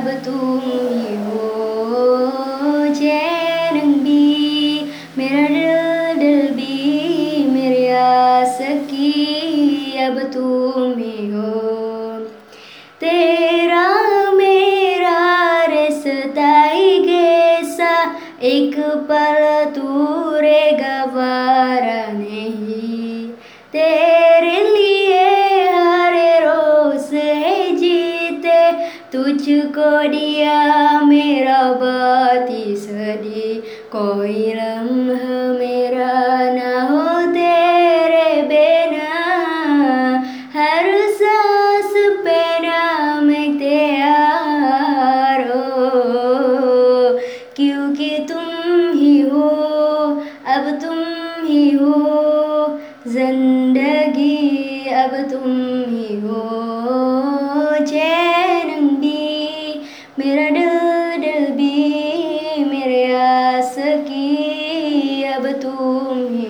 अब तुम ही हो चैन भी मेरा दिल दिल भी मेरी आसकी अब तुम ही हो तेरा मेरा रिश्ता ही कैसा एक पल तूरे गवारा तुझको दिया मेरा बाती सदी। कोई लम्हा मेरा ना हो तेरे बिना। हर सांस पे नाम तैयार हो। क्योंकि तुम ही हो, अब तुम ही हो। ज़िंदगी, अब तुम তুমি